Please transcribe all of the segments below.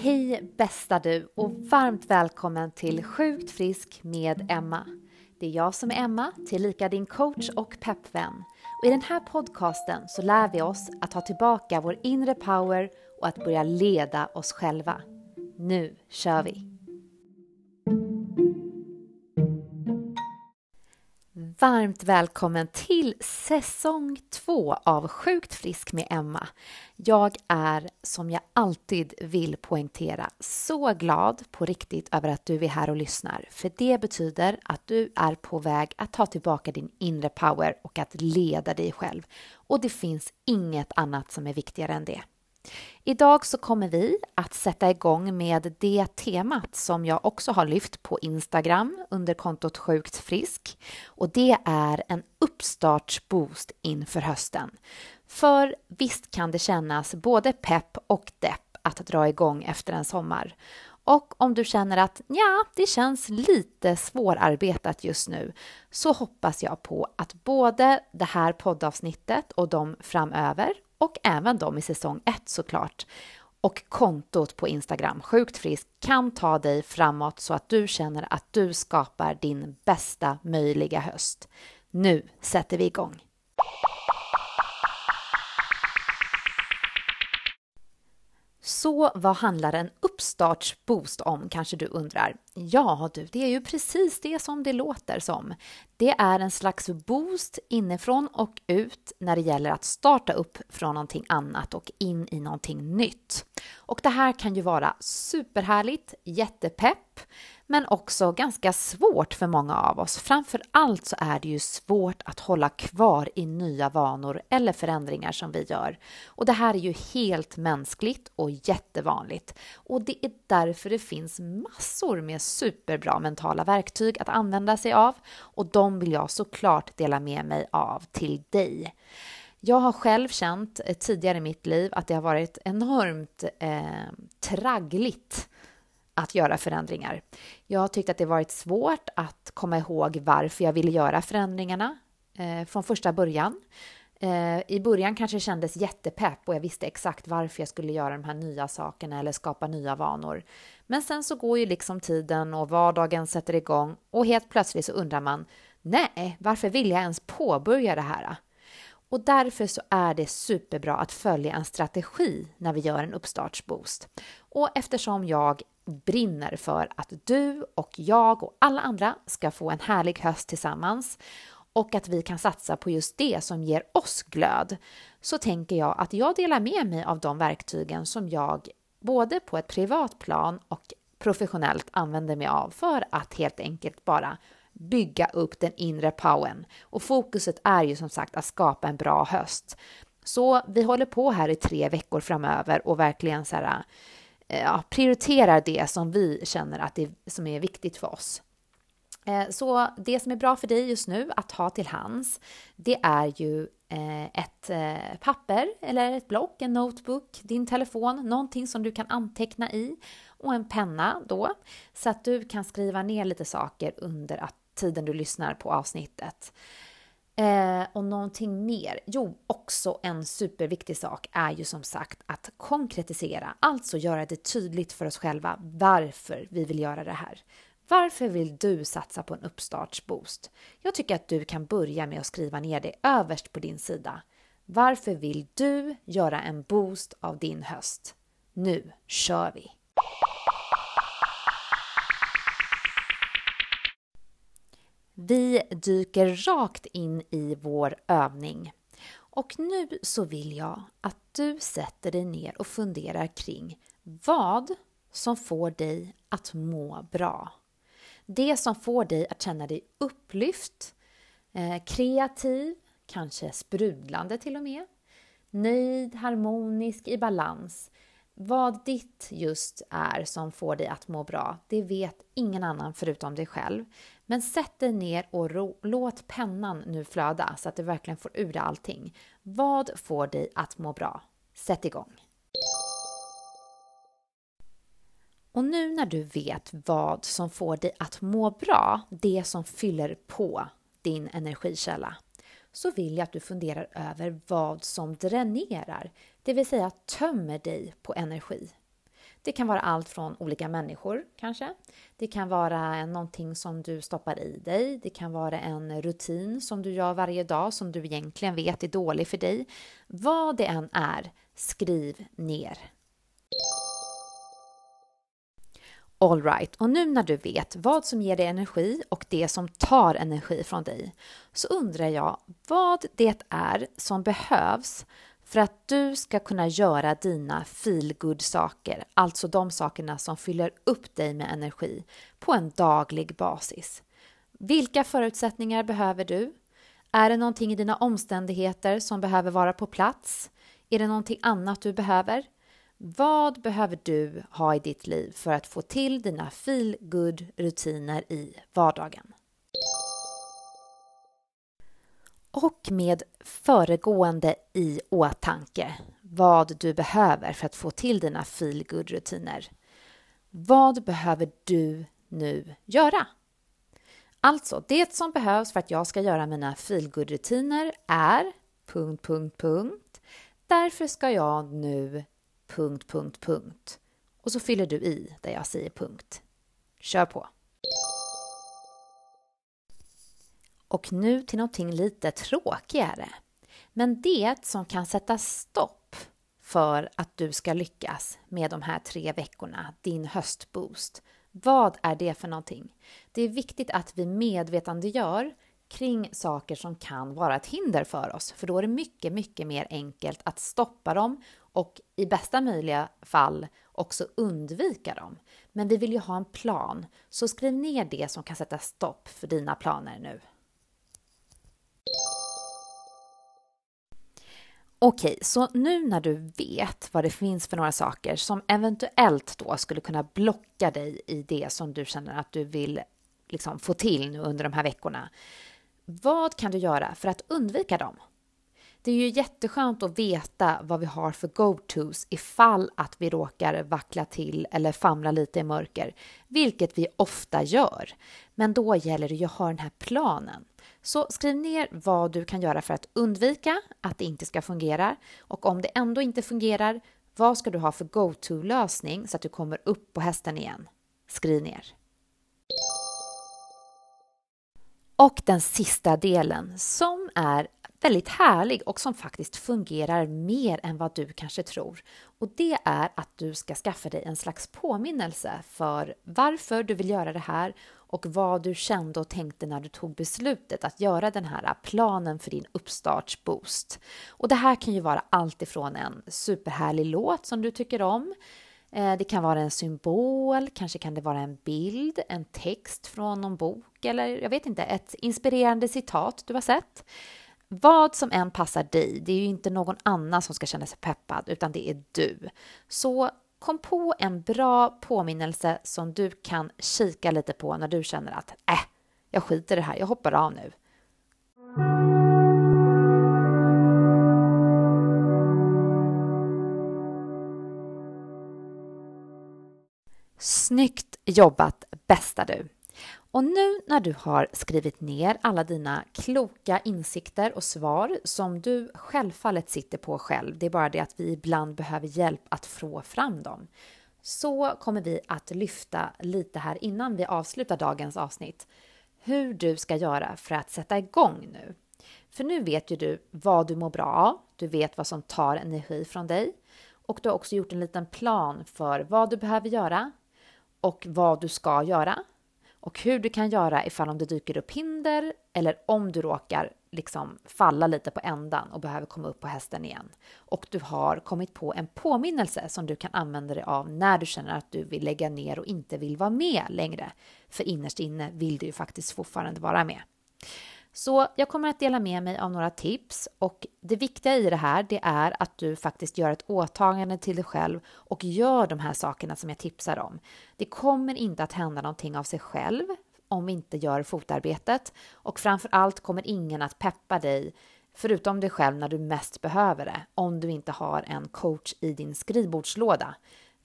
Hej bästa du och varmt välkommen till Sjukt frisk med Emma. Det är jag som är Emma, tillika din coach och peppvän. Och I den här podcasten så lär vi oss att ta tillbaka vår inre power och att börja leda oss själva. Nu kör vi! Varmt välkommen till säsong 2 av Sjukt frisk med Emma. Jag är, som jag alltid vill poängtera, så glad på riktigt över att du är här och lyssnar. För det betyder att du är på väg att ta tillbaka din inre power och att leda dig själv. Och det finns inget annat som är viktigare än det. Idag så kommer vi att sätta igång med det temat som jag också har lyft på Instagram under kontot Sjukt frisk och det är en uppstartsboost inför hösten. För visst kan det kännas både pepp och depp att dra igång efter en sommar. Och om du känner att ja, det känns lite svårarbetat just nu så hoppas jag på att både det här poddavsnittet och de framöver och även de i säsong 1 såklart och kontot på Instagram, Sjukt frisk, kan ta dig framåt så att du känner att du skapar din bästa möjliga höst. Nu sätter vi igång! Så vad handlar en uppstartsboost om kanske du undrar? Ja du, det är ju precis det som det låter som. Det är en slags boost inifrån och ut när det gäller att starta upp från någonting annat och in i någonting nytt. Och det här kan ju vara superhärligt, jättepepp, men också ganska svårt för många av oss. Framför allt så är det ju svårt att hålla kvar i nya vanor eller förändringar som vi gör. Och det här är ju helt mänskligt och jättevanligt. Och det är därför det finns massor med superbra mentala verktyg att använda sig av och de vill jag såklart dela med mig av till dig. Jag har själv känt eh, tidigare i mitt liv att det har varit enormt eh, traggligt att göra förändringar. Jag har tyckt att det varit svårt att komma ihåg varför jag ville göra förändringarna eh, från första början. Eh, I början kanske det kändes jättepepp och jag visste exakt varför jag skulle göra de här nya sakerna eller skapa nya vanor. Men sen så går ju liksom tiden och vardagen sätter igång och helt plötsligt så undrar man nej, varför vill jag ens påbörja det här? Och därför så är det superbra att följa en strategi när vi gör en uppstartsboost. Och eftersom jag brinner för att du och jag och alla andra ska få en härlig höst tillsammans och att vi kan satsa på just det som ger oss glöd så tänker jag att jag delar med mig av de verktygen som jag både på ett privat plan och professionellt använder mig av för att helt enkelt bara bygga upp den inre powern. Och fokuset är ju som sagt att skapa en bra höst. Så vi håller på här i tre veckor framöver och verkligen så här, eh, ja, prioriterar det som vi känner att det som är viktigt för oss. Eh, så det som är bra för dig just nu att ha till hands, det är ju eh, ett papper eller ett block, en notebook, din telefon, någonting som du kan anteckna i och en penna då så att du kan skriva ner lite saker under att tiden du lyssnar på avsnittet. Eh, och någonting mer? Jo, också en superviktig sak är ju som sagt att konkretisera, alltså göra det tydligt för oss själva varför vi vill göra det här. Varför vill du satsa på en uppstartsboost? Jag tycker att du kan börja med att skriva ner det överst på din sida. Varför vill du göra en boost av din höst? Nu kör vi! Vi dyker rakt in i vår övning. Och nu så vill jag att du sätter dig ner och funderar kring vad som får dig att må bra. Det som får dig att känna dig upplyft, eh, kreativ, kanske sprudlande till och med, nöjd, harmonisk, i balans. Vad ditt just är som får dig att må bra, det vet ingen annan förutom dig själv. Men sätt dig ner och ro, låt pennan nu flöda så att du verkligen får ur dig allting. Vad får dig att må bra? Sätt igång! Och nu när du vet vad som får dig att må bra, det som fyller på din energikälla, så vill jag att du funderar över vad som dränerar, det vill säga tömmer dig på energi. Det kan vara allt från olika människor kanske. Det kan vara någonting som du stoppar i dig. Det kan vara en rutin som du gör varje dag som du egentligen vet är dålig för dig. Vad det än är, skriv ner. Alright, och nu när du vet vad som ger dig energi och det som tar energi från dig så undrar jag vad det är som behövs för att du ska kunna göra dina feelgood saker, alltså de sakerna som fyller upp dig med energi på en daglig basis. Vilka förutsättningar behöver du? Är det någonting i dina omständigheter som behöver vara på plats? Är det någonting annat du behöver? Vad behöver du ha i ditt liv för att få till dina feelgood rutiner i vardagen? Och med föregående i åtanke vad du behöver för att få till dina feelgood rutiner. Vad behöver du nu göra? Alltså, det som behövs för att jag ska göra mina feelgood rutiner är... Punkt, punkt, punkt. Därför ska jag nu... Punkt, punkt, punkt. Och så fyller du i där jag säger punkt. Kör på! Och nu till någonting lite tråkigare. Men det som kan sätta stopp för att du ska lyckas med de här tre veckorna, din höstboost. Vad är det för någonting? Det är viktigt att vi medvetandegör kring saker som kan vara ett hinder för oss, för då är det mycket, mycket mer enkelt att stoppa dem och i bästa möjliga fall också undvika dem. Men vi vill ju ha en plan, så skriv ner det som kan sätta stopp för dina planer nu. Okej, så nu när du vet vad det finns för några saker som eventuellt då skulle kunna blocka dig i det som du känner att du vill liksom få till nu under de här veckorna. Vad kan du göra för att undvika dem? Det är ju jätteskönt att veta vad vi har för go-tos ifall att vi råkar vackla till eller famla lite i mörker, vilket vi ofta gör. Men då gäller det ju att ha den här planen. Så skriv ner vad du kan göra för att undvika att det inte ska fungera och om det ändå inte fungerar, vad ska du ha för go-to-lösning så att du kommer upp på hästen igen? Skriv ner. Och den sista delen som är väldigt härlig och som faktiskt fungerar mer än vad du kanske tror. Och det är att du ska skaffa dig en slags påminnelse för varför du vill göra det här och vad du kände och tänkte när du tog beslutet att göra den här planen för din uppstartsboost. Och det här kan ju vara allt ifrån en superhärlig låt som du tycker om eh, det kan vara en symbol, kanske kan det vara en bild, en text från någon bok eller jag vet inte, ett inspirerande citat du har sett. Vad som än passar dig, det är ju inte någon annan som ska känna sig peppad, utan det är du. Så kom på en bra påminnelse som du kan kika lite på när du känner att äh, jag skiter i det här, jag hoppar av nu. Snyggt jobbat bästa du! Och nu när du har skrivit ner alla dina kloka insikter och svar som du självfallet sitter på själv, det är bara det att vi ibland behöver hjälp att få fram dem, så kommer vi att lyfta lite här innan vi avslutar dagens avsnitt hur du ska göra för att sätta igång nu. För nu vet ju du vad du mår bra av, du vet vad som tar energi från dig och du har också gjort en liten plan för vad du behöver göra och vad du ska göra och hur du kan göra ifall om det dyker upp hinder eller om du råkar liksom falla lite på ändan och behöver komma upp på hästen igen. Och du har kommit på en påminnelse som du kan använda dig av när du känner att du vill lägga ner och inte vill vara med längre. För innerst inne vill du ju faktiskt fortfarande vara med. Så jag kommer att dela med mig av några tips och det viktiga i det här det är att du faktiskt gör ett åtagande till dig själv och gör de här sakerna som jag tipsar om. Det kommer inte att hända någonting av sig själv om vi inte gör fotarbetet och framför allt kommer ingen att peppa dig förutom dig själv när du mest behöver det om du inte har en coach i din skrivbordslåda.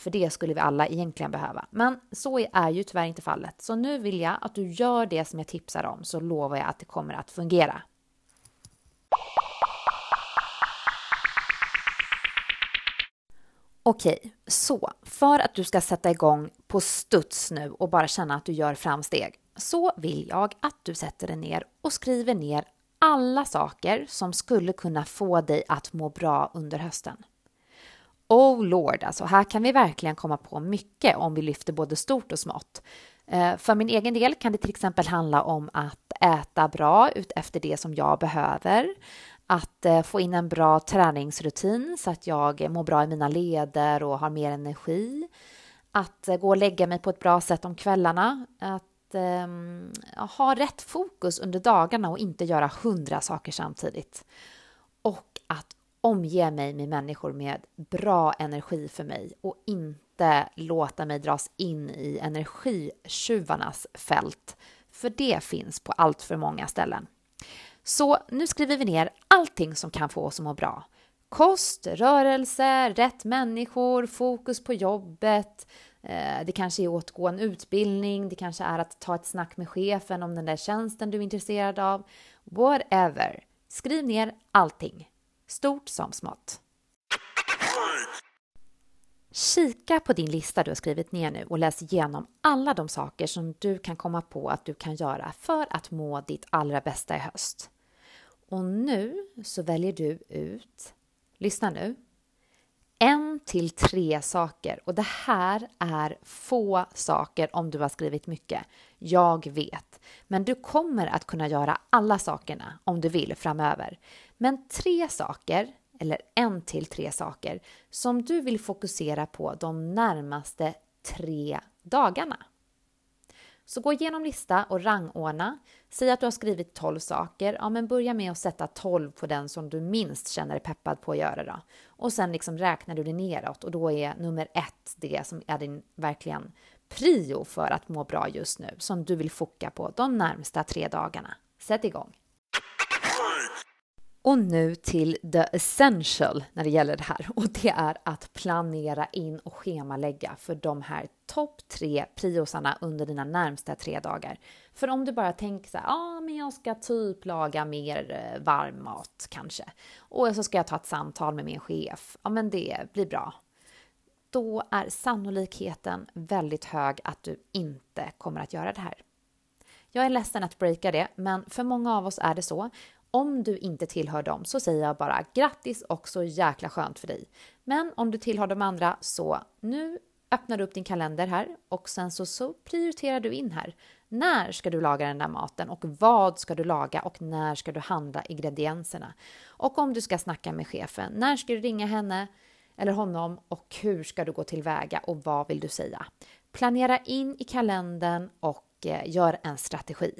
För det skulle vi alla egentligen behöva. Men så är ju tyvärr inte fallet. Så nu vill jag att du gör det som jag tipsar om så lovar jag att det kommer att fungera. Okej, så för att du ska sätta igång på studs nu och bara känna att du gör framsteg så vill jag att du sätter dig ner och skriver ner alla saker som skulle kunna få dig att må bra under hösten. Oh Lord, alltså här kan vi verkligen komma på mycket om vi lyfter både stort och smått. Eh, för min egen del kan det till exempel handla om att äta bra ut efter det som jag behöver, att eh, få in en bra träningsrutin så att jag mår bra i mina leder och har mer energi, att eh, gå och lägga mig på ett bra sätt om kvällarna, att um, ha rätt fokus under dagarna och inte göra hundra saker samtidigt. Och att omge mig med människor med bra energi för mig och inte låta mig dras in i energitjuvarnas fält, för det finns på allt för många ställen. Så nu skriver vi ner allting som kan få oss att må bra. Kost, rörelse, rätt människor, fokus på jobbet, eh, det kanske är att gå en utbildning, det kanske är att ta ett snack med chefen om den där tjänsten du är intresserad av. Whatever. Skriv ner allting, stort som smått. Kika på din lista du har skrivit ner nu och läs igenom alla de saker som du kan komma på att du kan göra för att må ditt allra bästa i höst. Och nu så väljer du ut, lyssna nu, en till tre saker. Och det här är få saker om du har skrivit mycket. Jag vet. Men du kommer att kunna göra alla sakerna om du vill framöver. Men tre saker, eller en till tre saker, som du vill fokusera på de närmaste tre dagarna. Så gå igenom lista och rangordna. Säg att du har skrivit 12 saker. Ja, men börja med att sätta 12 på den som du minst känner dig peppad på att göra då. Och sen liksom räknar du det neråt och då är nummer ett det som är din verkligen prio för att må bra just nu, som du vill foka på de närmsta tre dagarna. Sätt igång! Och nu till the essential när det gäller det här och det är att planera in och schemalägga för de här topp tre priosarna under dina närmsta tre dagar. För om du bara tänker så här, ja ah, men jag ska typ laga mer eh, varm mat kanske och så ska jag ta ett samtal med min chef, ja men det blir bra. Då är sannolikheten väldigt hög att du inte kommer att göra det här. Jag är ledsen att breaka det, men för många av oss är det så om du inte tillhör dem så säger jag bara grattis och så jäkla skönt för dig. Men om du tillhör de andra så nu öppnar du upp din kalender här och sen så, så prioriterar du in här. När ska du laga den där maten och vad ska du laga och när ska du handla ingredienserna? Och om du ska snacka med chefen, när ska du ringa henne eller honom och hur ska du gå tillväga och vad vill du säga? Planera in i kalendern och eh, gör en strategi.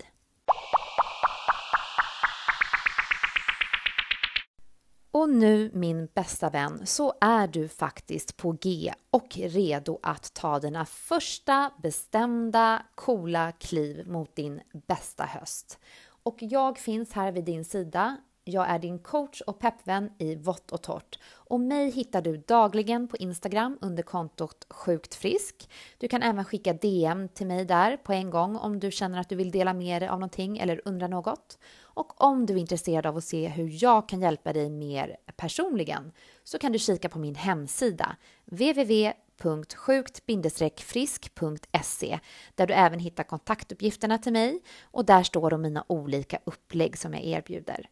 Och nu min bästa vän så är du faktiskt på G och redo att ta dina första bestämda coola kliv mot din bästa höst. Och jag finns här vid din sida. Jag är din coach och peppvän i vått och torrt. Och mig hittar du dagligen på Instagram under kontot Sjukt Frisk. Du kan även skicka DM till mig där på en gång om du känner att du vill dela med dig av någonting eller undrar något. Och om du är intresserad av att se hur jag kan hjälpa dig mer personligen så kan du kika på min hemsida www.sjukt-frisk.se där du även hittar kontaktuppgifterna till mig och där står de mina olika upplägg som jag erbjuder.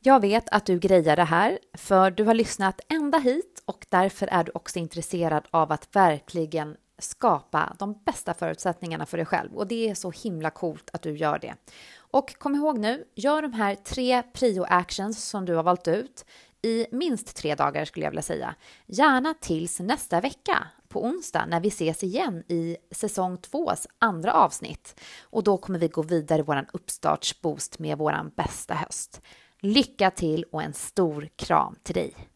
Jag vet att du grejar det här, för du har lyssnat ända hit och därför är du också intresserad av att verkligen skapa de bästa förutsättningarna för dig själv och det är så himla coolt att du gör det. Och kom ihåg nu, gör de här tre prio-actions som du har valt ut i minst tre dagar skulle jag vilja säga. Gärna tills nästa vecka på onsdag när vi ses igen i säsong tvås andra avsnitt. Och då kommer vi gå vidare i våran uppstartsboost med våran bästa höst. Lycka till och en stor kram till dig!